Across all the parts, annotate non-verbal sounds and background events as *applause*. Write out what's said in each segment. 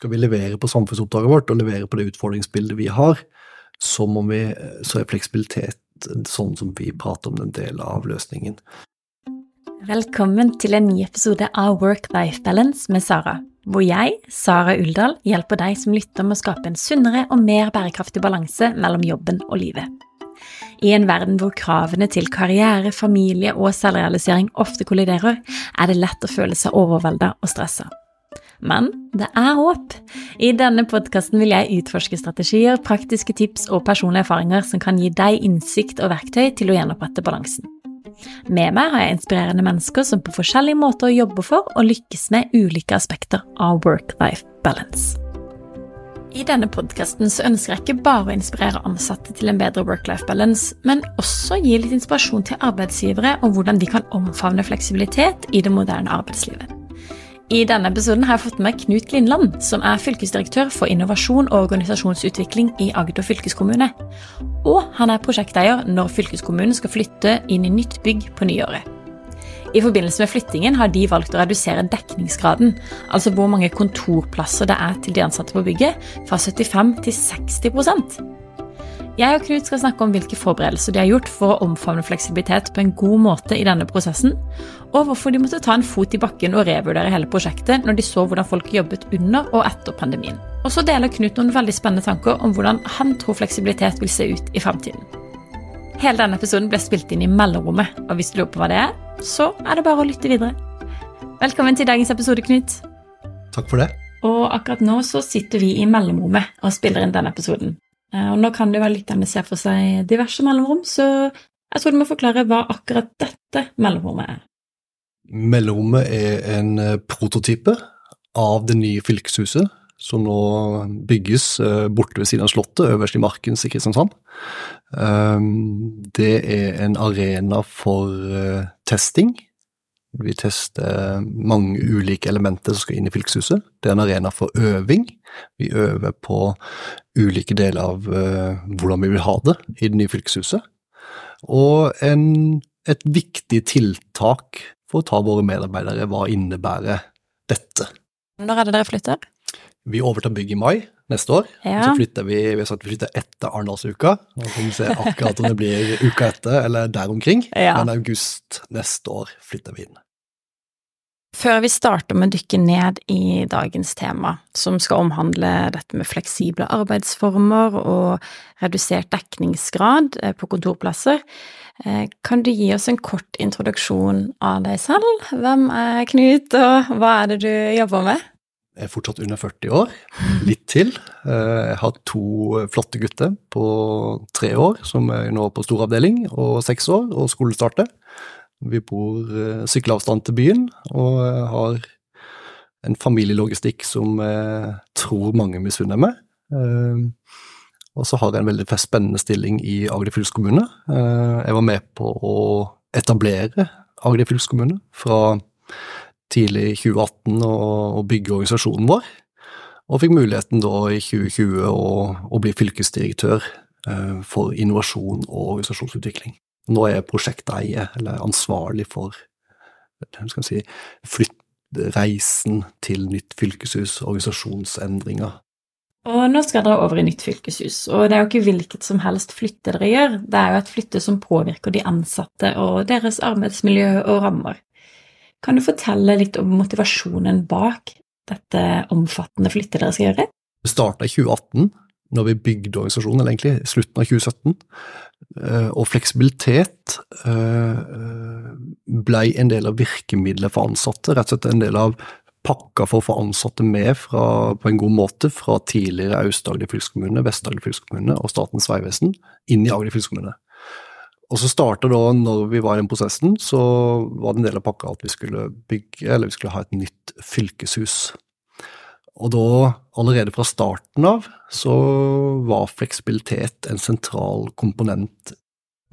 Skal vi levere på samfunnsoppdraget vårt og levere på det utfordringsbildet vi har, så, vi, så er fleksibilitet sånn som vi prater om, en del av løsningen. Velkommen til en ny episode av Work-Life Balance med Sara, hvor jeg, Sara Uldal, hjelper deg som lytter med å skape en sunnere og mer bærekraftig balanse mellom jobben og livet. I en verden hvor kravene til karriere, familie og selvrealisering ofte kolliderer, er det lett å føle seg overvelda og stressa. Men det er håp! I denne podkasten vil jeg utforske strategier, praktiske tips og personlige erfaringer som kan gi deg innsikt og verktøy til å gjenopprette balansen. Med meg har jeg inspirerende mennesker som på forskjellige måter jobber for og lykkes med ulike aspekter av work-life balance. I denne podkasten ønsker jeg ikke bare å inspirere ansatte til en bedre work-life balance, men også gi litt inspirasjon til arbeidsgivere om hvordan de kan omfavne fleksibilitet i det moderne arbeidslivet. I denne episoden har jeg fått med Knut Lindland, som er fylkesdirektør for innovasjon og organisasjonsutvikling i Agder fylkeskommune. Og han er prosjekteier når fylkeskommunen skal flytte inn i nytt bygg på nyåret. I forbindelse med flyttingen har de valgt å redusere dekningsgraden, altså hvor mange kontorplasser det er til de ansatte på bygget, fra 75 til 60 jeg og Knut skal snakke om hvilke forberedelser de har gjort for å omfavne fleksibilitet på en god måte i denne prosessen, og hvorfor de måtte ta en fot i bakken og revurdere hele prosjektet når de så hvordan folk jobbet under og etter pandemien. Og så deler Knut noen veldig spennende tanker om hvordan han tror fleksibilitet vil se ut i fremtiden. Hele denne episoden ble spilt inn i mellomrommet, og hvis du lurer på hva det er, så er det bare å lytte videre. Velkommen til dagens episode, Knut. Takk for det. Og akkurat nå så sitter vi i mellomrommet og spiller inn denne episoden. Eh, og nå kan det være lytterne se for seg diverse mellomrom, så jeg tror du må forklare hva akkurat dette mellomrommet er. Mellomrommet er en eh, prototype av det nye fylkeshuset som nå bygges eh, borte ved siden av Slottet, øverst i Markens i Kristiansand. Det er en arena for testing vi tester mange ulike elementer som skal inn i fylkeshuset. Det er en arena for øving. Vi øver på ulike deler av uh, hvordan vi vil ha det i det nye fylkeshuset. Og en, et viktig tiltak for å ta våre medarbeidere, hva innebærer dette? Når er det dere flytter? Vi overtar bygget i mai neste år. Ja. Så flytter vi vi har sagt vi flytter etter Arendalsuka. Nå får vi se akkurat om det blir uka etter eller der omkring. Ja. Men august neste år flytter vi inn. Før vi starter med å dykke ned i dagens tema, som skal omhandle dette med fleksible arbeidsformer og redusert dekningsgrad eh, på kontorplasser, eh, kan du gi oss en kort introduksjon av deg selv? Hvem er Knut, og hva er det du jobber med? Jeg er fortsatt under 40 år, litt til. Eh, jeg har to flotte gutter på tre år, som er nå på storavdeling, og seks år, og skolestarter. Vi bor uh, sykkelavstand til byen, og uh, har en familielogistikk som jeg tror mange misunner meg. og så har jeg en veldig spennende stilling i Agder fylkeskommune. jeg var med på å etablere Agder fylkeskommune fra tidlig i 2018 å bygge organisasjonen vår. Og fikk muligheten da i 2020 å, å bli fylkesdirektør eh, for innovasjon og organisasjonsutvikling. Nå er jeg prosjekteier, eller ansvarlig for si, flyttreisen til nytt fylkeshus, organisasjonsendringer. Og nå skal dere over i nytt fylkeshus, og det er jo ikke hvilket som helst flytte dere gjør, det er jo et flytte som påvirker de ansatte og deres arbeidsmiljø og rammer. Kan du fortelle litt om motivasjonen bak dette omfattende flyttet dere skal gjøre? Det starta i 2018, når vi bygde organisasjonen, eller egentlig slutten av 2017. Eh, og fleksibilitet blei ble en del av virkemidlet for ansatte, rett og slett en del av pakka for å få ansatte med fra, på en god måte fra tidligere Aust-Agder fylkeskommune, Vest-Agder fylkeskommune og Statens vegvesen inn i Agder fylkeskommune. Og så starta da, når vi var i den prosessen, så var det en del av pakka at vi skulle bygge, eller vi skulle ha et nytt fylkeshus. Og da, allerede fra starten av, så var fleksibilitet en sentral komponent.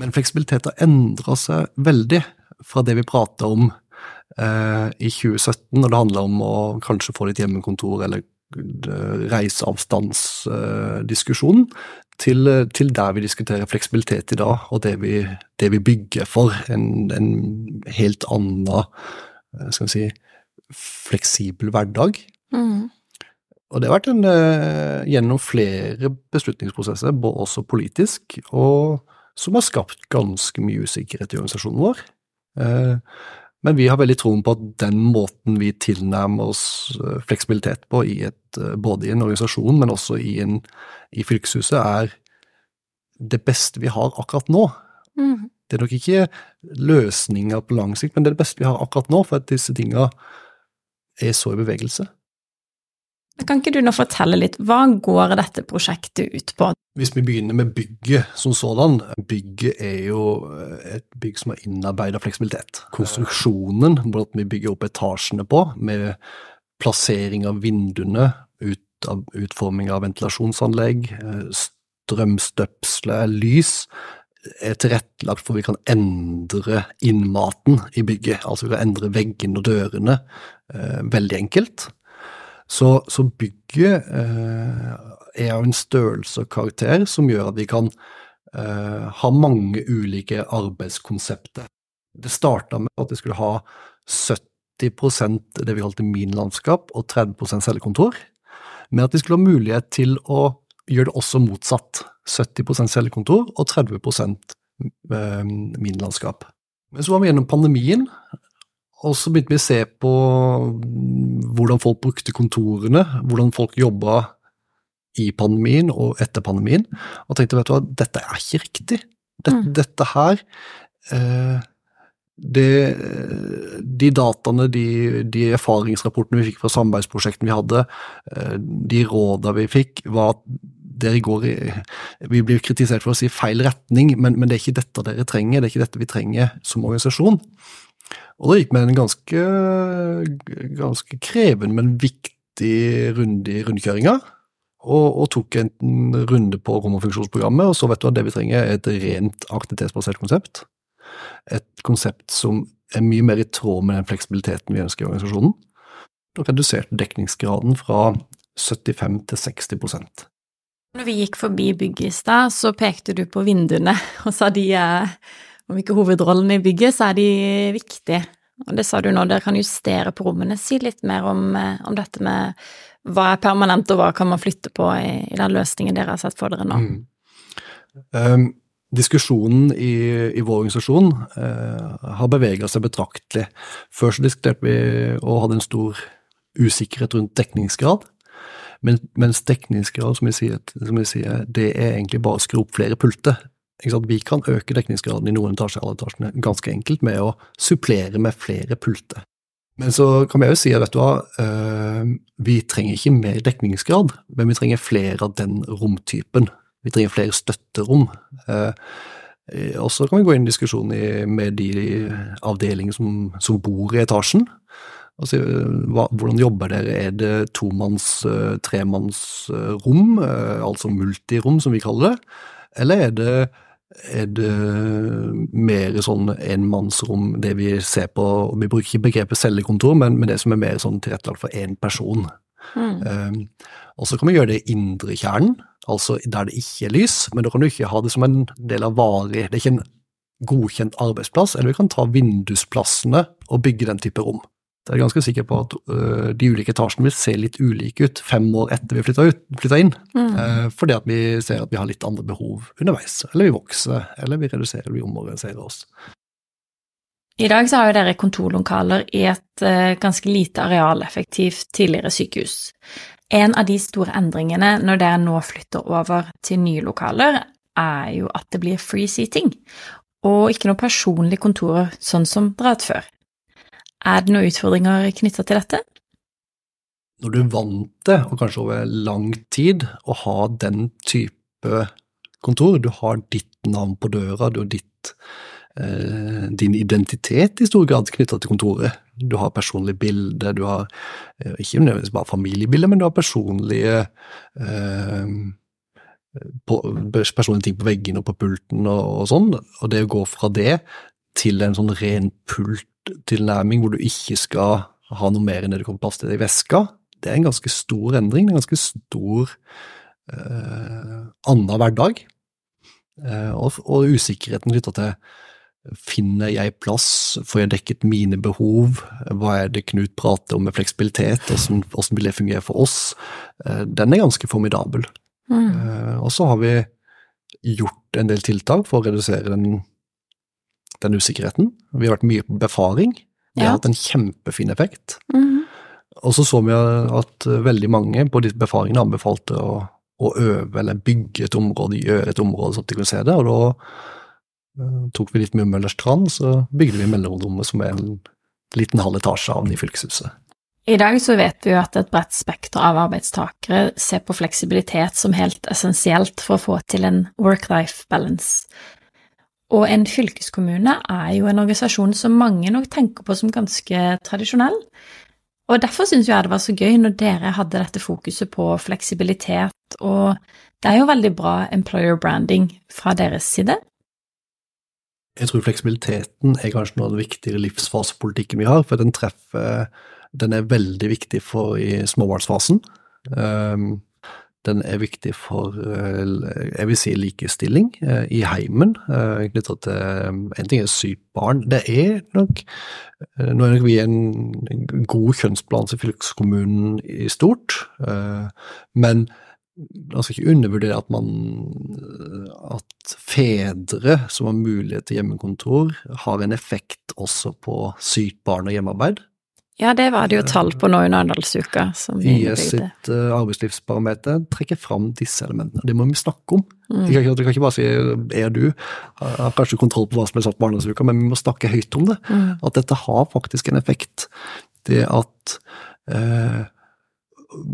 Men fleksibilitet har endra seg veldig fra det vi prata om eh, i 2017, når det handla om å kanskje få litt hjemmekontor eller reiseavstandsdiskusjonen, til, til, der vi diskuterer fleksibilitet i dag, og det vi, det vi bygger for. En, en, helt annen eh, skal vi si, fleksibel hverdag. Mm. Og det har vært en, uh, gjennom flere beslutningsprosesser, også politisk, og som har skapt ganske mye usikkerhet i organisasjonen vår. Uh, men vi har veldig troen på at den måten vi tilnærmer oss fleksibilitet på, i et, både i en organisasjon, men også i, en, i fylkeshuset, er det beste vi har akkurat nå. Mm. Det er nok ikke løsninger på lang sikt, men det er det beste vi har akkurat nå, for at disse tinga er så i bevegelse. Kan ikke du nå fortelle litt, hva går dette prosjektet ut på? Hvis vi begynner med bygget som sådan. Bygget er jo et bygg som har innarbeida fleksibilitet. Konstruksjonen, måten vi bygger opp etasjene på, med plassering av vinduene, ut av utforming av ventilasjonsanlegg, strømstøpsle, lys, er tilrettelagt for vi kan endre innmaten i bygget. Altså vi kan endre veggene og dørene eh, veldig enkelt. Så, så bygget eh, er av en størrelse og karakter som gjør at vi kan eh, ha mange ulike arbeidskonsepter. Det starta med at vi skulle ha 70% det vi kalte minlandskap, og 30% cellekontor. Men at vi skulle ha mulighet til å gjøre det også motsatt. 70% cellekontor og 30 min landskap. Men så var vi gjennom pandemien, og så begynte vi å se på hvordan folk brukte kontorene, hvordan folk jobba i pandemien og etter pandemien, og tenkte vet du hva, dette er ikke riktig. Dette, mm. dette her eh, det, de dataene, de, de, erfaringsrapportene vi fikk fra samarbeidsprosjektene vi hadde, eh, de rådene vi fikk, var at dere går i Vi blir kritisert for å si feil retning, men, men, det er ikke dette dere trenger, det er ikke dette vi trenger som organisasjon. Og da gikk vi en ganske, ganske krevende, men viktig runde i rundkjøringa. Og, og, tok en runde på rom- og funksjonsprogrammet, og så vet du at det vi trenger er et rent aktivitetsbasert konsept. Et konsept som er mye mer i tråd med den fleksibiliteten vi ønsker i organisasjonen. Og reduserte dekningsgraden fra 75 til 60% når vi gikk forbi bygget i stad, så pekte du på vinduene *laughs* og sa de er, om ikke hovedrollen i bygget, så er de viktige. Og det sa du nå, dere kan justere på rommene. Si litt mer om, eh, om dette med hva er permanent, og hva kan man flytte på i, i den løsningen dere har sett for dere nå? Mm. Um, diskusjonen i, i, vår organisasjon uh, har bevega seg betraktelig. Før så diskuterte vi og hadde en stor usikkerhet rundt dekningsgrad. Men, mens dekningsgrad, som jeg, sier, som jeg, sier, det er egentlig bare å skru opp flere pulter. Vi kan øke dekningsgraden i noen etasjer alle etasjene ganske enkelt med å supplere med flere pulter. Men så kan vi òg si at vet du hva, øh, vi trenger ikke mer dekningsgrad, men vi trenger flere av den romtypen. Vi trenger flere støtterom. Uh, og så kan vi gå inn i diskusjon med de avdelingene som, som bor i etasjen. Altså, hva, hvordan jobber dere? Er det tomanns-, tremannsrom, altså multirom som vi kaller det, eller er det, er det mer sånn enmannsrom, det vi ser på Vi bruker ikke begrepet cellekontor, men, men det som er mer sånn tilrettelagt for én person. Mm. Um, og så kan vi gjøre det i indre kjernen, altså der det ikke er lys, men da kan du ikke ha det som en del av varig Det er ikke en godkjent arbeidsplass, eller vi kan ta vindusplassene og bygge den type rom. Jeg er ganske sikker på at uh, de ulike etasjene vil se litt ulike ut fem år etter vi flytta inn. Mm. Uh, fordi at vi ser at vi har litt andre behov underveis. Eller vi vokser, eller vi reduserer, eller vi omorganiserer oss. I dag så har jo dere kontorlokaler i et uh, ganske lite arealeffektivt tidligere sykehus. En av de store endringene når dere nå flytter over til nye lokaler, er jo at det blir free seating, og ikke noe personlig kontorer sånn som dere har hatt før. Er det noen utfordringer knytta til dette? Når du er vant til, og kanskje over lang tid, å ha den type kontor, du har ditt navn på døra, du har ditt, eh, din identitet i stor grad knytta til kontoret. Du har personlige bilder, du har eh, ikke nødvendigvis bare familiebilder, men du har personlige eh, på, personlige ting på veggene og på pulten og, og sånn. Og det å gå fra det til en sånn ren pult tilnærming hvor du ikke skal ha noe mer enn det du kommer plass til i veska, det er en ganske stor endring. Det er en ganske stor eh, annen hverdag. Eh, og, og, usikkerheten knytta til Finner jeg plass? Får jeg dekket mine behov? Hva er det Knut prater om med fleksibilitet? Hvordan, hvordan vil det fungere for oss? Eh, den er ganske formidabel. Mm. Eh, og så har vi gjort en del tiltak for å redusere den, den usikkerheten. Vi har vært mye på befaring. Det har hatt en kjempefin effekt. Mm. Og så så vi at veldig mange på disse befaringene anbefalte å, å øve eller bygge et område, gjøre et område sånn at de kunne se det. og da uh, tok vi litt mye Møllers Tran, så bygde vi mellomrommet som er en liten halv etasje av det fylkeshuset. I dag så vet vi jo at et bredt spekter av arbeidstakere ser på fleksibilitet som helt essensielt for å få til en work-life balance. Og en fylkeskommune er jo en organisasjon som mange nok tenker på som ganske tradisjonell. Og derfor syns jeg det var så gøy når dere hadde dette fokuset på fleksibilitet, og det er jo veldig bra employer branding fra deres side. Jeg tror fleksibiliteten er kanskje noe av den viktigere livsfasepolitikken vi har, for den treffer Den er veldig viktig for i småbarnsfasen. Um, den er viktig for eh, jeg vil si likestilling eh, i heimen, knytta knyttet til En ting er sykt barn. Det er nok Nå er nok vi en god kjønnsbalanse i fylkeskommunen i stort, men man skal ikke undervurdere at man at fedre som har mulighet til hjemmekontor, har en effekt også på sykt barn og hjemmearbeid. Ja, det var det jo tall på nå under Arendalsuka. YS sitt arbeidslivsparameter arbeidslivsbarometer trekker fram disse elementene. Det må vi snakke om. Mm. Jeg, kan, jeg, kan, ikke bare si er du jeg har kanskje kontroll på hva som er satt på Arendalsuka, men vi må snakke høyt om det. Mm. At dette har faktisk en effekt. Det at eh,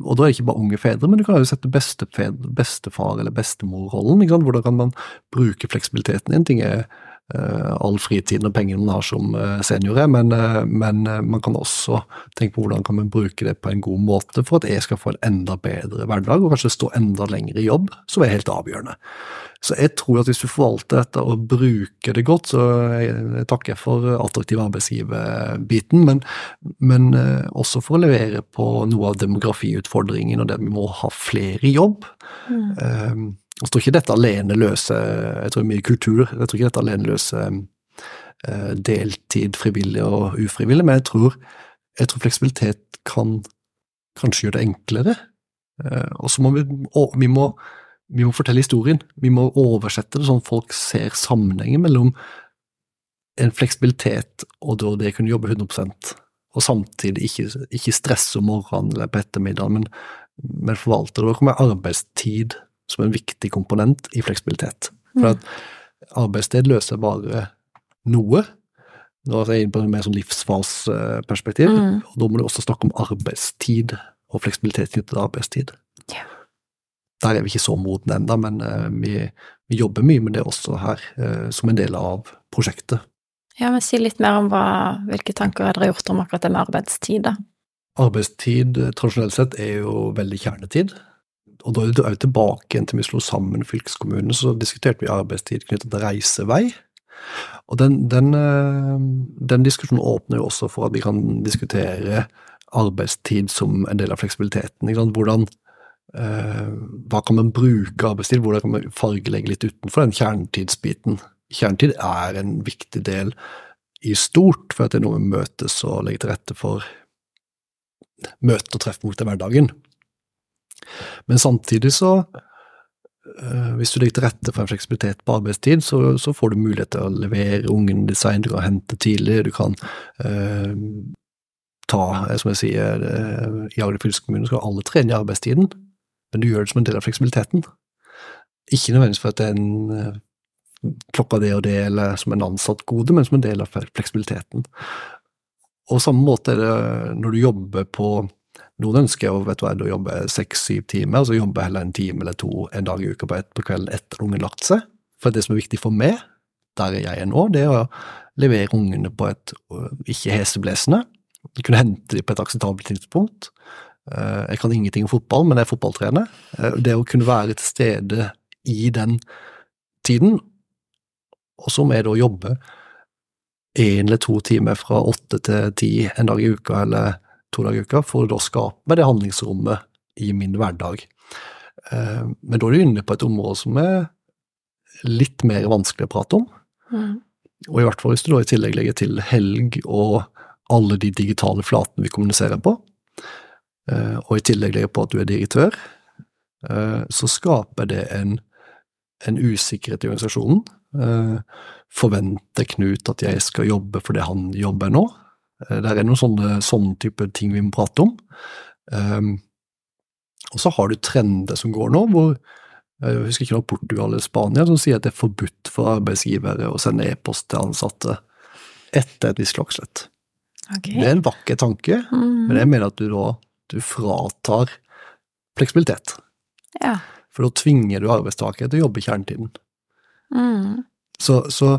og da er det ikke bare unge fedre, men du kan jo sette bestefar- eller bestemorrollen. Hvordan kan man bruke fleksibiliteten? En ting er all fritiden og pengene man har som uh, seniorer, men, uh, men man kan også tenke på hvordan kan man bruke det på en god måte for at jeg skal få en enda bedre hverdag, og kanskje stå enda lenger i jobb, som er helt avgjørende. Så jeg tror at hvis du forvalter dette og bruker det godt, så jeg, jeg for attraktiv arbeidsgiver-biten, men, men, eh, også for å levere på noe av demografiutfordringen og det vi må ha flere i jobb. Mm. Um, jeg tror ikke dette alene løser Jeg tror mye kultur. Jeg tror ikke dette alene løser uh, deltid, frivillig og ufrivillig, men jeg tror, jeg tror fleksibilitet kan kanskje gjøre det enklere. Uh, og så må vi, vi må vi må fortelle historien. Vi må oversette det sånn folk ser sammenhengen mellom en fleksibilitet og da det å kunne jobbe 100 og samtidig ikke, ikke stresse om morgenen eller på ettermiddagen, men, men forvalte det. Da kommer arbeidstid som en viktig komponent i fleksibilitet. For at arbeidssted løser bare noe. Nå er jeg inne på et mer sånn livsfaseperspektiv, mm. og da må du også snakke om arbeidstid og fleksibilitet knyttet til arbeidstid. Yeah. Der er vi ikke så modne ennå, men uh, vi, vi, jobber mye med det også her, uh, som en del av prosjektet. Ja, men Si litt mer om hva, hvilke tanker dere har gjort om akkurat det med arbeidstid, da? Arbeidstid eh, tradisjonelt sett er jo veldig kjernetid. Og da er vi tilbake igjen til vi slo sammen fylkeskommunene, så diskuterte vi arbeidstid knyttet til reisevei. Og den, den, den, diskusjonen åpner jo også for at vi kan diskutere arbeidstid som en del av fleksibiliteten. Hvordan Eh, hva kan man bruke arbeidstid, hvordan kan man fargelegge litt utenfor den kjernetidsbiten. Kjernetid er en viktig del i stort, for at det er noe vi møtes og legger til rette for møte og treffpunkt i hverdagen. Men samtidig så, eh, hvis du legger til rette for en fleksibilitet på arbeidstid, så, så får du mulighet til å levere ungen design, du kan hente tidlig, du kan eh, ta, som jeg sier, eh, i Agder fylkeskommune skal alle trene i arbeidstiden men du gjør det som en del av fleksibiliteten. Ikke nødvendigvis for at det er en eh, klokka det og det, eller som en ansatt gode, men som en del av fleksibiliteten. Og samme måte er det når du jobber på Noen ønsker å vet du hva, jobbe seks-syv timer, og så jobbe heller en time eller to en dag i uka på, et, på kvelden etter ungen lagt seg. For det som er viktig for meg, der jeg er nå, det er å levere ungene på et ikke heseblesende. Kunne hente dem på et akseptabelt tidspunkt. Eh, jeg kan ingenting om fotball, men jeg er fotballtrener. Eh, det å kunne være til stede i den tiden, og så med å jobbe én eller to timer fra åtte til ti en dag i uka, eller to dager i uka, for å skape det handlingsrommet i min hverdag. Eh, men da er du inne på et område som er litt mer vanskelig å prate om. Mm. Og i hvert fall hvis du da i tillegg legger til helg og alle de digitale flatene vi kommuniserer på, eh, og i tillegg legger på at du er direktør, eh, så skaper det en, en usikkerhet i organisasjonen. Eh, forventer Knut at jeg skal jobbe for det han jobber nå? Det er noen sånne, sånne type ting vi må prate om. Og så har du trender som går nå, hvor jeg husker ikke noe Portugal eller Spania som sier at det er forbudt for arbeidsgivere å sende e-post til ansatte etter et visst klokkeslett. Okay. Det er en vakker tanke, mm. men jeg mener at du da du fratar fleksibilitet. Ja. For da tvinger du arbeidstakere til å jobbe kjernetiden. Mm. Så, så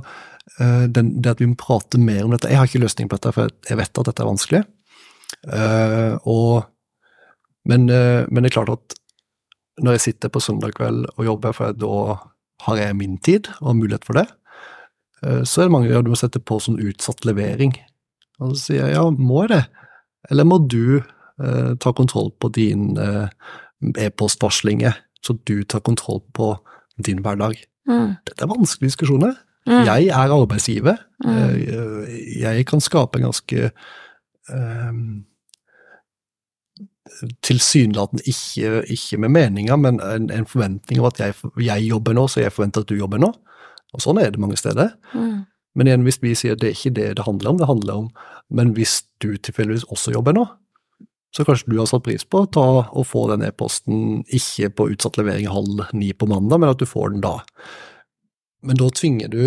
den, det at vi må prate mer om dette Jeg har ikke løsning på dette, for jeg vet at dette er vanskelig. Uh, og, men, uh, men, det er klart at når jeg sitter på søndag kveld og jobber, for da har jeg min tid og mulighet for det, så er det mange ganger du må sette på sånn utsatt levering. Og så sier jeg ja, må jeg det? Eller må du eh, ta kontroll på din eh, e-postvarslinger, så du tar kontroll på din hverdag? Mm. Dette er vanskelige diskusjoner. Mm. Jeg er arbeidsgiver. Mm. Eh, jeg kan skape en ganske um, tilsynelatende ikke, ikke, med meninga, men en, en, forventning om at jeg, jeg, jobber nå, så jeg forventer at du jobber nå. Og sånn er det mange steder. Mm. Men igjen, hvis vi sier det er ikke det det handler om, det handler om Men hvis du tilfeldigvis også jobber nå, så kanskje du har satt pris på ta og få den e-posten ikke på utsatt levering halv ni på mandag, men at du får den da. Men da tvinger du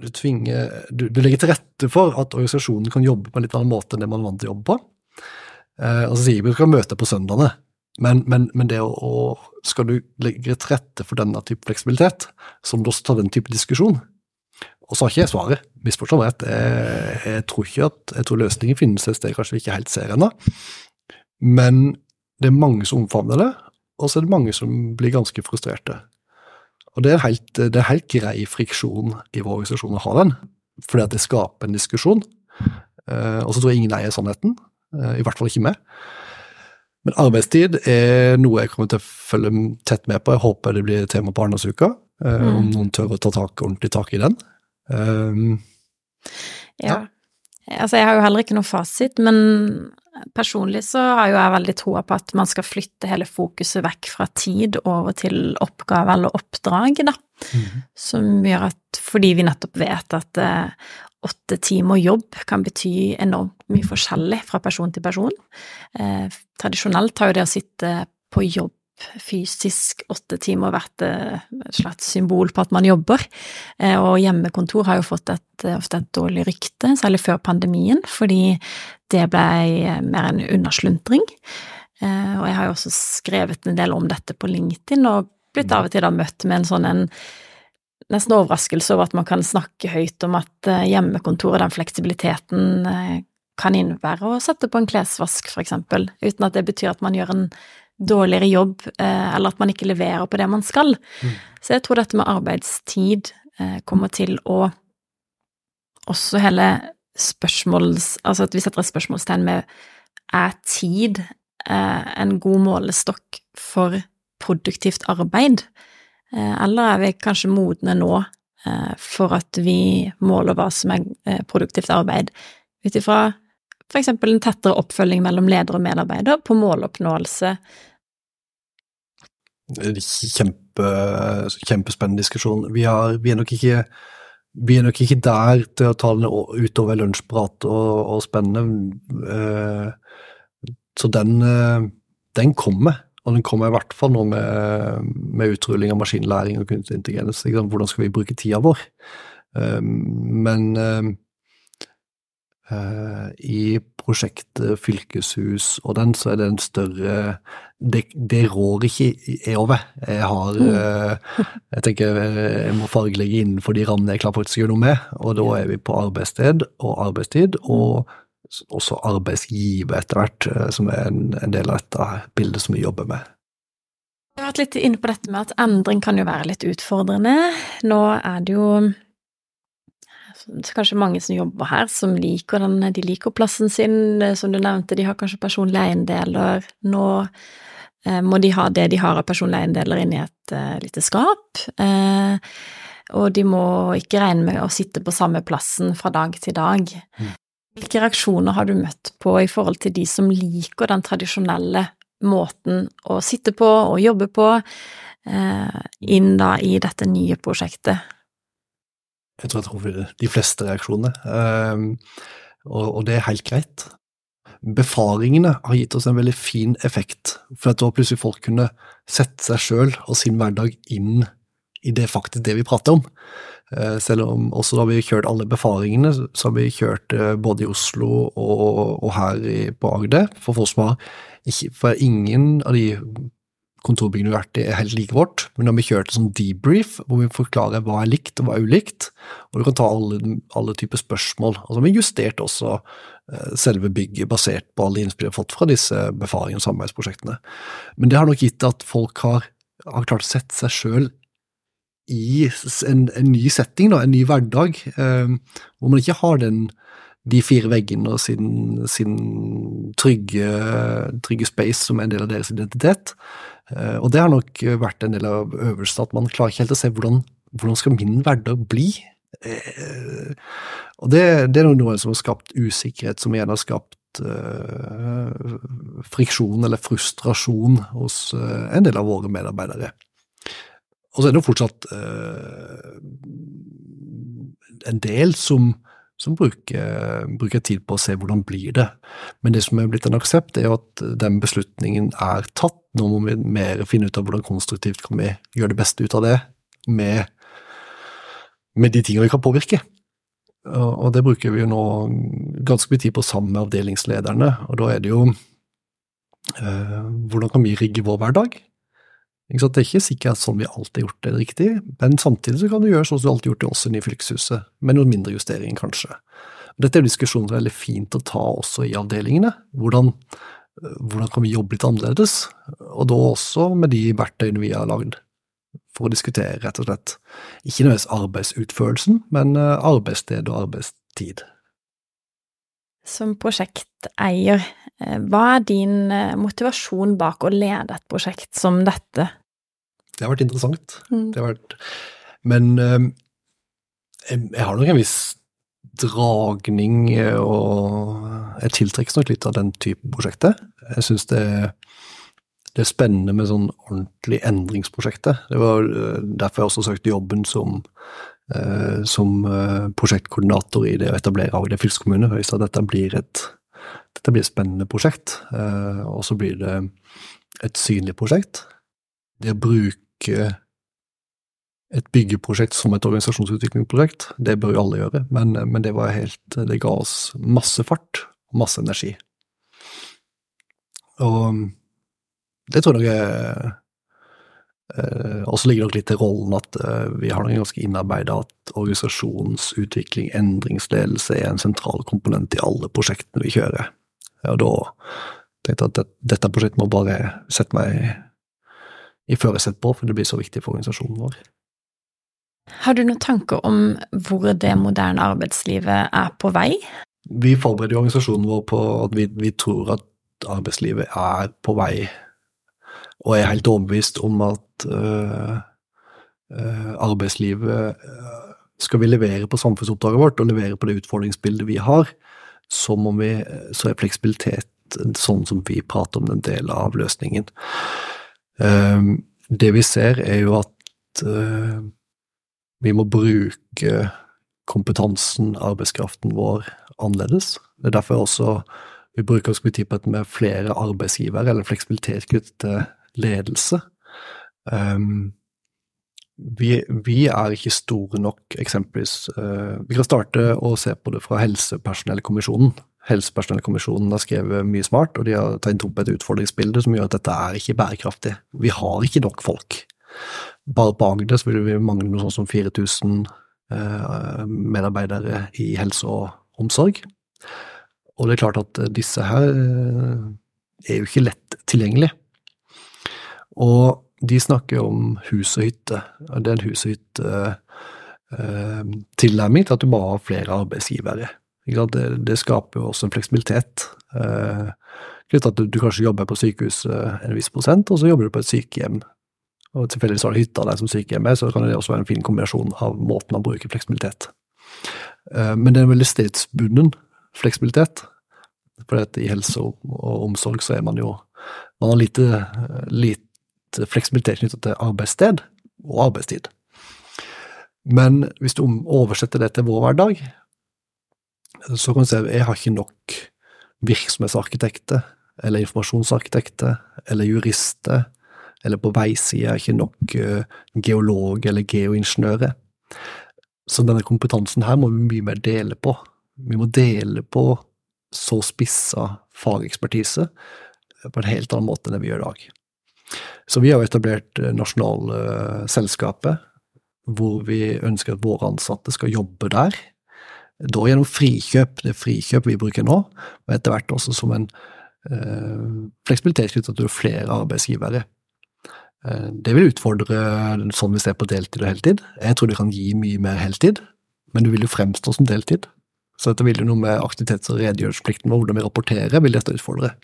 du, tvinger, du, du legger til rette for at organisasjonen kan jobbe på en litt annen måte enn det man er vant til å jobbe på. Eh, så sier vi skal møte på søndagene, men, men, men det å, å, skal du legge til rette for denne type fleksibilitet, så må du også ta den type diskusjon. Og så har ikke jeg svaret, misforstå meg rett. Jeg, jeg, tror ikke at jeg tror løsningen finnes et sted kanskje vi ikke helt ser ennå. Men det er mange som omfavner det, og så er det mange som blir ganske frustrerte. Og det er, helt, det er helt grei friksjon i vår organisasjon å ha den, fordi at det skaper en diskusjon. Eh, og så tror jeg ingen eier sannheten, eh, i hvert fall ikke meg. Men arbeidstid er noe jeg kommer til å følge tett med på. Jeg håper det blir tema på Arendalsuka, eh, mm. om noen tør å ta tak, ordentlig tak i den. Um, ja. ja. Altså, jeg har jo heller ikke noe fasit, men personlig så har jo jeg veldig troa på at man skal flytte hele fokuset vekk fra tid over til oppgave eller oppdrag, da. Mm. Som gjør at fordi vi nettopp vet at eh, åtte timer jobb kan bety enormt mye forskjellig fra person til person. Eh, tradisjonelt har jo det å sitte på jobb fysisk åtte timer vært eh, et slags symbol på at man jobber. Eh, og hjemmekontor har jo fått et, eh, ofte et dårlig rykte, særlig før pandemien, fordi det ble mer en undersluntring. Og jeg har jo også skrevet en del om dette på LinkedIn, og blitt av og til da møtt med en sånn en nesten overraskelse over at man kan snakke høyt om at hjemmekontor og den fleksibiliteten kan innebære å sette på en klesvask, for eksempel, uten at det betyr at man gjør en dårligere jobb, eh, eller at man ikke leverer på det man skal. Mm. Så jeg tror dette med arbeidstid eh, kommer til å også hele spørsmåls... Altså at vi setter et spørsmålstegn med er tid eh, en god målestokk for produktivt arbeid, eller er vi kanskje modne nå for at vi måler hva som er produktivt arbeid, ut ifra eksempel en tettere oppfølging mellom leder og medarbeider på måloppnåelse Kjempe, kjempespennende diskusjon. Vi, har, vi, er ikke vi er nok ikke der til å ta den utover lunsjprat og, og spennende. Eh, så den, eh, den, kommer, og den kommer i hvert fall nå med, med utrulling av maskinlæring og kunstig intelligens. Hvordan skal vi bruke tida vår? Eh, men i prosjektet fylkeshus og den, så er det en større Det, det rår ikke jeg over. Jeg har mm. Jeg tenker jeg må fargelegge innenfor de rammene jeg klarer faktisk å gjøre noe med, og da er vi på arbeidssted og arbeidstid, og også arbeidsgiver etter hvert, eh, som er en, en del av dette bildet som vi jobber med. Jeg har vært litt inne på dette med at endring kan jo være litt utfordrende. Nå er det jo er kanskje mange som jobber her, som liker den, de liker plassen sin, eh, som du nevnte, de har kanskje personlige eiendeler. Nå eh, må de ha det de har av personlige eiendeler inni et eh, lite skap. Eh, og de må ikke regne med å sitte på samme plassen fra dag til dag. Mm. Hvilke reaksjoner har du møtt på i forhold til de som liker den tradisjonelle måten å sitte på og jobbe på, eh, inn da i dette nye prosjektet? Jeg tror jeg tror de fleste reaksjonene, um, og, det er helt greit. Befaringene har gitt oss en veldig fin effekt, for at da plutselig folk kunne sette seg sjøl og sin hverdag inn i det faktisk det vi prater om. Eh, selv om også da vi kjørt alle befaringene, så har vi kjørt eh, både i Oslo og, og her på Agder. For folk som har ikke, For ingen av de kontorbyggene vi har vært i, er helt like vårt, men da har vi kjørt en sånn debrief hvor vi forklarer hva er likt og hva er ulikt, og du kan ta alle, alle typer spørsmål. Og så har vi justert også eh, selve bygget basert på alle innspill vi har fått fra disse befaringene og samarbeidsprosjektene. Men det har nok gitt at folk har, har klart å sette seg sjøl i en, en, ny setting, da, en ny hverdag, eh, hvor man ikke har den, de fire veggene og sin, sin trygge, trygge, space som er en del av deres identitet. Eh, og det har nok vært en del av øvelsen, at man klarer ikke helt å se hvordan, hvordan skal min hverdag bli. Eh, og det, det, er noe som har skapt usikkerhet, som igjen har skapt uh, friksjon eller frustrasjon hos en del av våre medarbeidere. Og så er det jo fortsatt en del som, som bruker, bruker, tid på å se hvordan blir det. Men det som er blitt en aksept, er jo at den beslutningen er tatt. Nå må vi mer finne ut av hvordan konstruktivt kan vi gjøre det beste ut av det med, med de tingene vi kan påvirke. Og det bruker vi jo nå ganske mye tid på sammen med avdelingslederne. Og da er det jo eh, hvordan kan vi rigge vår hverdag? Det er ikke sikkert sånn vi alltid har gjort det riktig, men samtidig så kan du gjøre sånn som du alltid har gjort det også i Fylkeshuset, med noen mindre justeringer, kanskje. Dette er en diskusjon som er veldig fint å ta også i avdelingene. Hvordan, hvordan kan vi jobbe litt annerledes? Og da også med de verktøyene vi har lagd, for å diskutere, rett og slett. Ikke nødvendigvis arbeidsutførelsen, men eh, arbeidssted og arbeidstid. Som prosjekteier, eh, hva er din eh, motivasjon bak å lede et prosjekt som dette? Det har vært interessant. Mm. Det har vært Men eh, jeg har nok en viss dragning, og jeg tiltrekkes nok litt av den type prosjekter. Jeg syns det, det, er spennende med sånn ordentlig endringsprosjekter. Det var derfor jeg også søkte jobben som Eh, som eh, prosjektkoordinator i det å etablere Agder fylkeskommune. For jeg sa dette blir et, dette blir et spennende prosjekt, eh, og så blir det et synlig prosjekt. Det å bruke et byggeprosjekt som et organisasjonsutviklingsprosjekt, det bør jo alle gjøre, men, men det helt Det ga oss masse fart og masse energi. Og det tror jeg er Uh, og så ligger det nok litt i rollen at uh, vi har nok ganske innarbeida at organisasjonsutvikling, endringsledelse, er en sentral komponent i alle prosjektene vi kjører. Og da tenkte jeg at det, dette prosjektet må bare sette meg i førersetet på, for det blir så viktig for organisasjonen vår. Har du noen tanker om hvor det moderne arbeidslivet er på vei? Vi forbereder organisasjonen vår på at vi, vi tror at arbeidslivet er på vei og jeg er helt overbevist om at øh, øh, arbeidslivet uh, Skal vi levere på samfunnsoppdraget vårt og levere på det utfordringsbildet vi har, så, vi, så er fleksibilitet sånn som vi prater om, en del av løsningen. Det vi ser, er jo at vi må bruke kompetansen, arbeidskraften vår, annerledes. Det er derfor også vi bruker et med flere arbeidsgivere, eller fleksibilitet knyttet til ledelse. Um, vi, vi, er ikke store nok, eksempelvis. Uh, vi kan starte å se på det fra Helsepersonellkommisjonen. Helsepersonellkommisjonen har skrevet mye smart, og de har tegnet opp et utfordringsbilde som gjør at dette er ikke bærekraftig. Vi har ikke nok folk. Bare på Agder vil vi mangle noe sånt som 4000 uh, medarbeidere i helse og omsorg. Og det er klart at disse her uh, er jo ikke lett tilgjengelig. Og de snakker om hus og hytte. Det er en hus og hytte-tilnærming eh, til at du bare har flere arbeidsgivere. Det, det, skaper jo også en fleksibilitet. Eh, at du, du, kanskje jobber på sykehus en viss prosent, og så jobber du på et sykehjem og tilfeldigvis har du hytta der som sykehjem er, så kan det også være en fin kombinasjon av måten man bruker fleksibilitet. Eh, men det er en veldig stedsbunden fleksibilitet. For i helse og omsorg så er man jo Man har lite, lite fleksibilitet knyttet til arbeidssted og arbeidstid. Men hvis du oversetter det til vår hverdag, så kan du at jeg har ikke nok virksomhetsarkitekter eller informasjonsarkitekter eller jurister, eller på veisida ikke nok uh, geolog eller geoingeniører. Så denne kompetansen her må vi mye mer dele på. Vi må dele på så spissa fagekspertise på en helt annen måte enn det vi gjør i dag. Så vi har etablert eh, nasjonale uh, selskapet, hvor vi ønsker at våre ansatte skal jobbe der. Da gjennom frikjøp, det er frikjøp vi bruker nå, og etter hvert også som en eh, fleksibilitet knyttet til flere arbeidsgivere. Uh, det vil utfordre sånn vi ser på deltid og heltid. Jeg tror det kan gi mye mer heltid, men du vil jo fremstå som deltid. Så dette vil jo noe med aktivitets- og redegjørelsesplikten og hvordan vi rapporterer, vil dette utfordre.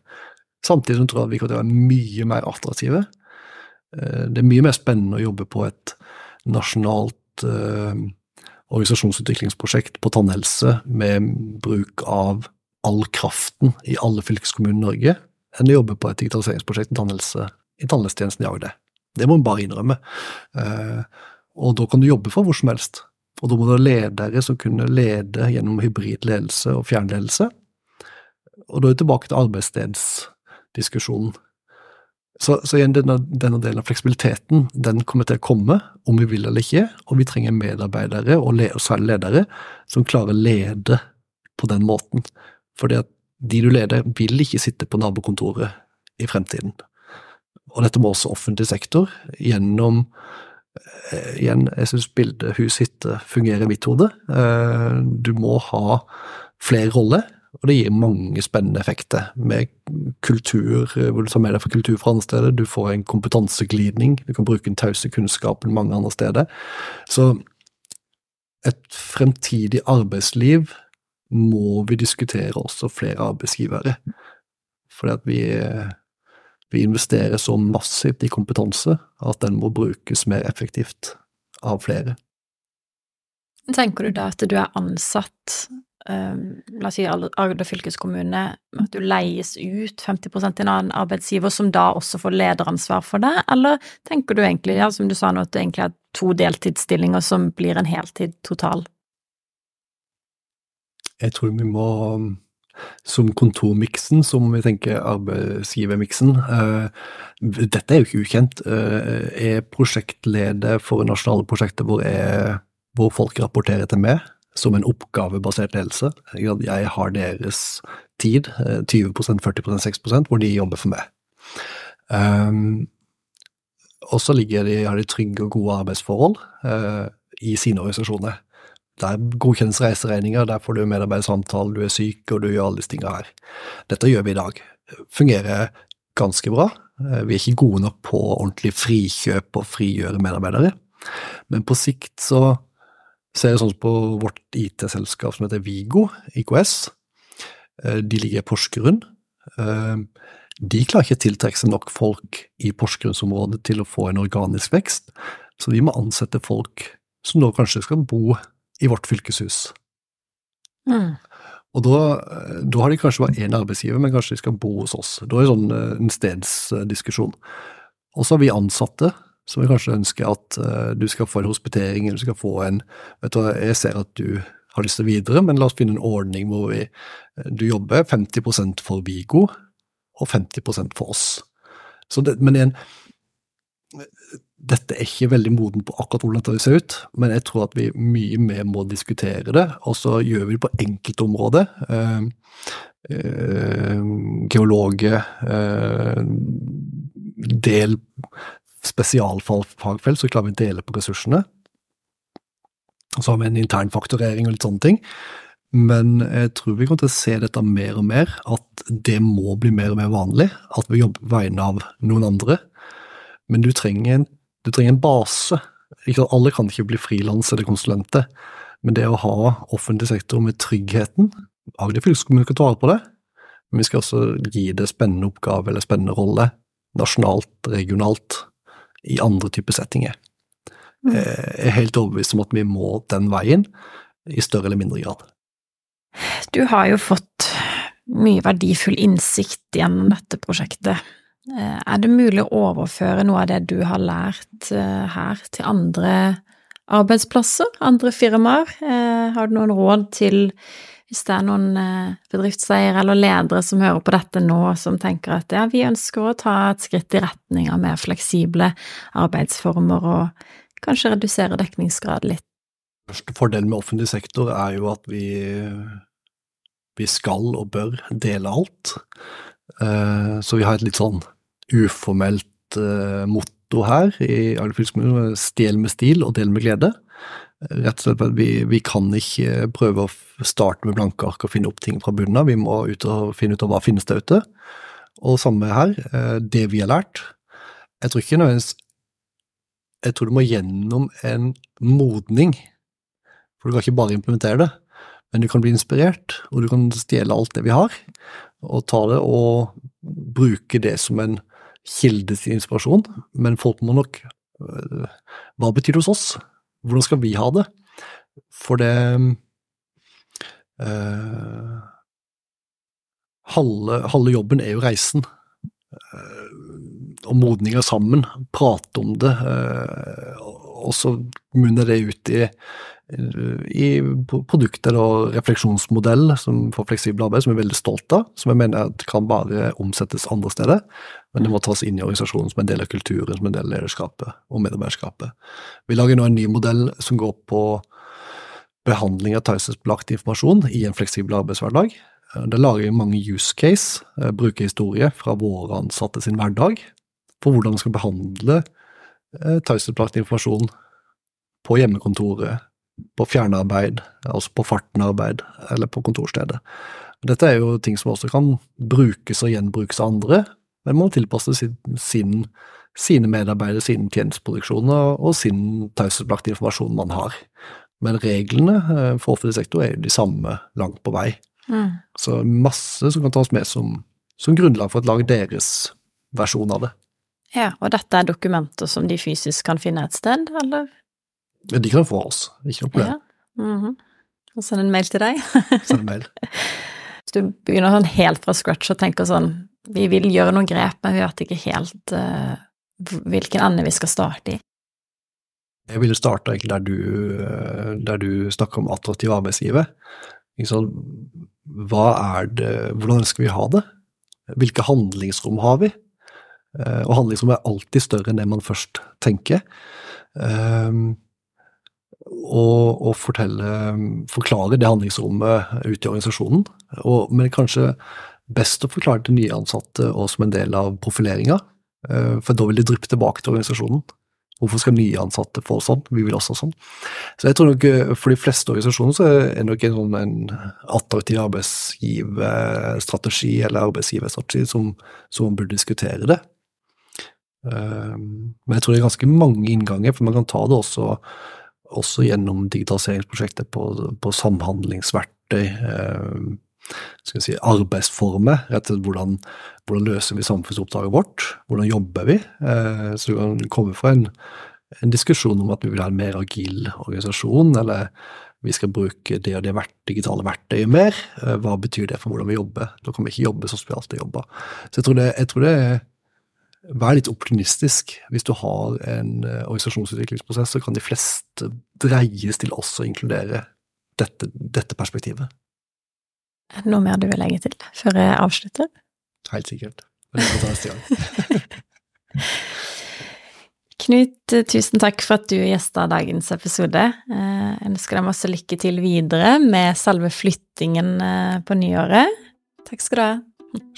Samtidig som tror jeg vi kan være mye mer attraktive. Uh, det er mye mer spennende å jobbe på et nasjonalt uh, organisasjonsutviklingsprosjekt på tannhelse med bruk av all kraften i alle fylkeskommuner i Norge, enn å jobbe på et digitaliseringsprosjekt i tannhelse i tannhelsetjenesten i Agder. Det må en bare innrømme. Uh, og da kan du jobbe fra hvor som helst. Og da må du ha ledere som kunne lede gjennom hybrid ledelse og fjernledelse. Og da er vi tilbake til arbeidsstedsdiskusjonen. Så, så, igjen, denne, denne, delen av fleksibiliteten den kommer til å komme, om vi vil eller ikke, og vi trenger medarbeidere, og, le, og særlig ledere, som klarer å lede på den måten. Fordi at de du leder, vil ikke sitte på nabokontoret i fremtiden. Og dette må også offentlig sektor gjennom eh, Igjen, jeg syns bildet hus-hytte fungerer i mitt hode. Eh, du må ha flere roller. Og det gir mange spennende effekter, med kultur, hvor du tar med deg for kultur fra andre steder. Du får en kompetanseglidning, du kan bruke den tause kunnskapen mange andre steder. Så et fremtidig arbeidsliv må vi diskutere også flere arbeidsgivere. Fordi at vi, vi investerer så massivt i kompetanse at den må brukes mer effektivt av flere. Tenker du da at du er ansatt um, la oss si Agder fylkeskommune, at du leies ut 50 til en annen arbeidsgiver, som da også får lederansvar for det, eller tenker du egentlig, ja, som du sa nå, at det egentlig er to deltidsstillinger som blir en heltid total? Jeg tror vi må, som kontormiksen, som vi tenker arbeidsgivermiksen uh, Dette er jo ikke ukjent. Uh, er prosjektleder for nasjonale prosjekter hvor, jeg, hvor folk rapporterer til meg som en oppgavebasert ledelse. Jeg har deres tid, 20% 40% 6% hvor de jobber for meg. Um, og så har de trygge og gode arbeidsforhold uh, i sine organisasjoner. Der godkjennes reiseregninger, der får du medarbeidersamtale, du er syk og du gjør alle disse tingene her. Dette gjør vi i dag. Fungerer ganske bra. Uh, vi er ikke gode nok på ordentlig frikjøp og frigjøre medarbeidere. Men på sikt så er det sånn på vårt IT-selskap som heter Vigo, IKS. Eh, de ligger i Porsgrunn. Eh, de klarer ikke å tiltrekke seg nok folk i Porsgrunnsområdet til å få en organisk vekst, så vi må ansette folk som nå kanskje skal bo i vårt fylkeshus. Mm. Og da, eh, da, har de kanskje bare én arbeidsgiver, men kanskje de skal bo hos oss. Da er det sånn en stedsdiskusjon. Og så har vi ansatte så jeg kanskje ønsker at uh, du skal få en hospitering, eller du skal få en vet du, Jeg ser at du har lyst til videre, men la oss finne en ordning hvor vi, uh, du jobber 50% for Vigo og 50% for oss. Det, men igjen, dette er ikke veldig moden på akkurat hvordan dette ser ut, men jeg tror at vi mye mer må diskutere det, og så gjør vi det på enkeltområder. Uh, uh, geologer, uh, del spesialfagfelt, så klarer vi å dele på ressursene. Så har vi en intern fakturering og litt sånne ting. Men jeg tror vi kommer til å se dette mer og mer, at det må bli mer og mer vanlig. At vi jobber på vegne av noen andre. Men du trenger en, du trenger en base. Ikke, alle kan ikke bli frilans eller konsulenter. Men det å ha offentlig sektor med tryggheten Agder fylkeskommune skal ta vare på det, men vi skal også gi det spennende oppgave eller spennende rolle, nasjonalt, regionalt, i andre typer settinger. Jeg er helt overbevist om at vi må den veien, i større eller mindre grad. Du har jo fått mye verdifull innsikt gjennom dette prosjektet. Eh, er det mulig å overføre noe av det du har lært eh, her, til andre arbeidsplasser, andre firmaer? Eh, har du noen råd til hvis det er noen bedriftseiere eller ledere som hører på dette nå, som tenker at ja, vi ønsker å ta et skritt i retning av mer fleksible arbeidsformer og kanskje redusere dekningsgrad litt? Første fordelen med offentlig sektor er jo at vi, vi skal og bør dele alt. Så vi har et litt sånn uformelt uh, motto her i Agder fylkeskommune. Stjel med stil og del med glede. Rett og slett at vi, vi, kan ikke prøve å starte med blanke ark og finne opp ting fra bunnen av. Vi må ut og finne ut av hva finnes der ute. Og samme her, uh, det vi har lært. Jeg tror ikke nødvendigvis Jeg tror du må gjennom en modning. For du kan ikke bare implementere det, men du kan bli inspirert, og du kan stjele alt det vi har, og ta det og bruke det som en kilde til inspirasjon, men folk må nok øh, Hva betyr det hos oss? Hvordan skal vi ha det? For det uh, halve, halve, jobben er jo reisen. Uh, og modninga sammen. Prate om det. Uh, og så munner det ut i i produkter og refleksjonsmodell som for fleksibel arbeid, som jeg er veldig stolt av. Som jeg mener kan bare omsettes andre steder. Men det må tas inn i organisasjonen som en del av kulturen, som en del av lederskapet og medarbeiderskapet. Vi lager nå en ny modell som går på behandling av taushetsbelagt informasjon i en fleksibel arbeidshverdag. Det lager mange use case, eh, brukerhistorie fra våre ansatte sin hverdag, for hvordan man skal behandle eh, taushetsbelagt informasjon på hjemmekontoret, på fjernarbeid, altså på fartenarbeid eller på kontorstedet. Dette er jo ting som også kan brukes og gjenbrukes av andre, men må tilpasse sin, sine medarbeidere, sine tjenesteproduksjoner og sin taushetsbelagte informasjon man har. Men reglene eh, for offentlig sektor er jo de samme langt på vei. Mm. Så masse som kan tas med som, som grunnlag for å lage deres versjon av det. Ja, og dette er dokumenter som de fysisk kan finne et sted, eller? Ja, de kan få oss, ikke noe problem. Ja. Mm -hmm. Og send en mail til deg. *laughs* send en mail. Hvis du begynner sånn helt fra scratch og tenker sånn Vi vil gjøre noen grep, men vi vet ikke helt uh, hvilken ende vi skal starte i. Jeg ville starte egentlig der du, eh, der du snakker om attraktiv arbeidsgiver. Sånn, hva er det, hvordan ønsker vi ha det? Hvilke handlingsrom har vi? Eh, og handlingsrom er alltid større enn det man først tenker. Um, og, og fortelle, forklare det handlingsrommet ut i organisasjonen. Og, men kanskje best å forklare det til nye ansatte og som en del av profileringa, eh, for da vil de dryppe tilbake til organisasjonen. Hvorfor skal nye ansatte få sånn? Vi vil også sånn. Så jeg tror nok eh, for de fleste organisasjoner så er det nok en, sånn, en attraktiv arbeidsgiverstrategi eller arbeidsgiverstrategi som, som burde diskutere det. Eh, men jeg tror det er ganske mange innganger, for man kan ta det også også gjennom digitaliseringsprosjektet på, på samhandlingsverktøy, eh, skal si, arbeidsformer. rett og slett hvordan, hvordan løser vi samfunnsoppdraget vårt? Hvordan jobber vi? Eh, så du kan komme fra en, en, diskusjon om at vi vil ha en mer agil organisasjon, eller vi skal bruke det og det digitale verktøyet mer. Eh, hva betyr det for hvordan vi jobber? Da kan vi ikke jobbe sånn som vi alltid jobber. Så jeg tror det, jeg tror det er Vær litt optimistisk. Hvis du har en uh, organisasjonsutviklingsprosess, så kan de fleste dreies til også å inkludere dette, dette perspektivet. Er det noe mer du vil legge til før jeg avslutter? Helt sikkert. Men det får ta neste gang. *laughs* Knut, tusen takk for at du gjesta dagens episode. Eh, jeg ønsker deg masse lykke til videre med selve flyttingen eh, på nyåret. Takk skal du ha.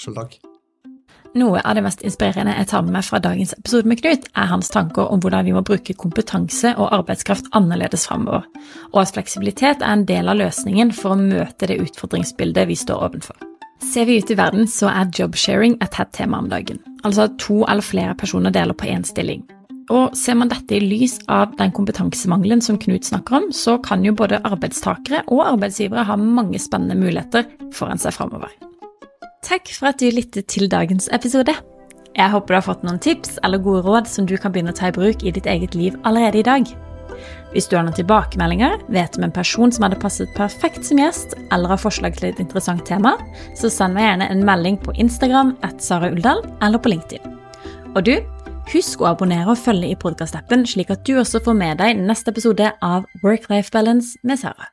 Selv takk. Noe av det mest inspirerende jeg tar med meg fra dagens episode med Knut, er hans tanker om hvordan vi må bruke kompetanse og arbeidskraft annerledes framover, og at fleksibilitet er en del av løsningen for å møte det utfordringsbildet vi står ovenfor. Ser vi ut i verden, så er jobsharing et hett tema om dagen, altså at to eller flere personer deler på én stilling. Og ser man dette i lys av den kompetansemangelen som Knut snakker om, så kan jo både arbeidstakere og arbeidsgivere ha mange spennende muligheter foran seg framover. Takk for at du lyttet til dagens episode. Jeg håper du har fått noen tips eller gode råd som du kan begynne å ta i bruk i ditt eget liv allerede i dag. Hvis du har noen tilbakemeldinger, vet om en person som hadde passet perfekt som gjest, eller har forslag til et interessant tema, så send meg gjerne en melding på Instagram at Sara Uldal eller på LinkedIn. Og du, husk å abonnere og følge i podkastappen, slik at du også får med deg neste episode av Work-Life Balance med Sara.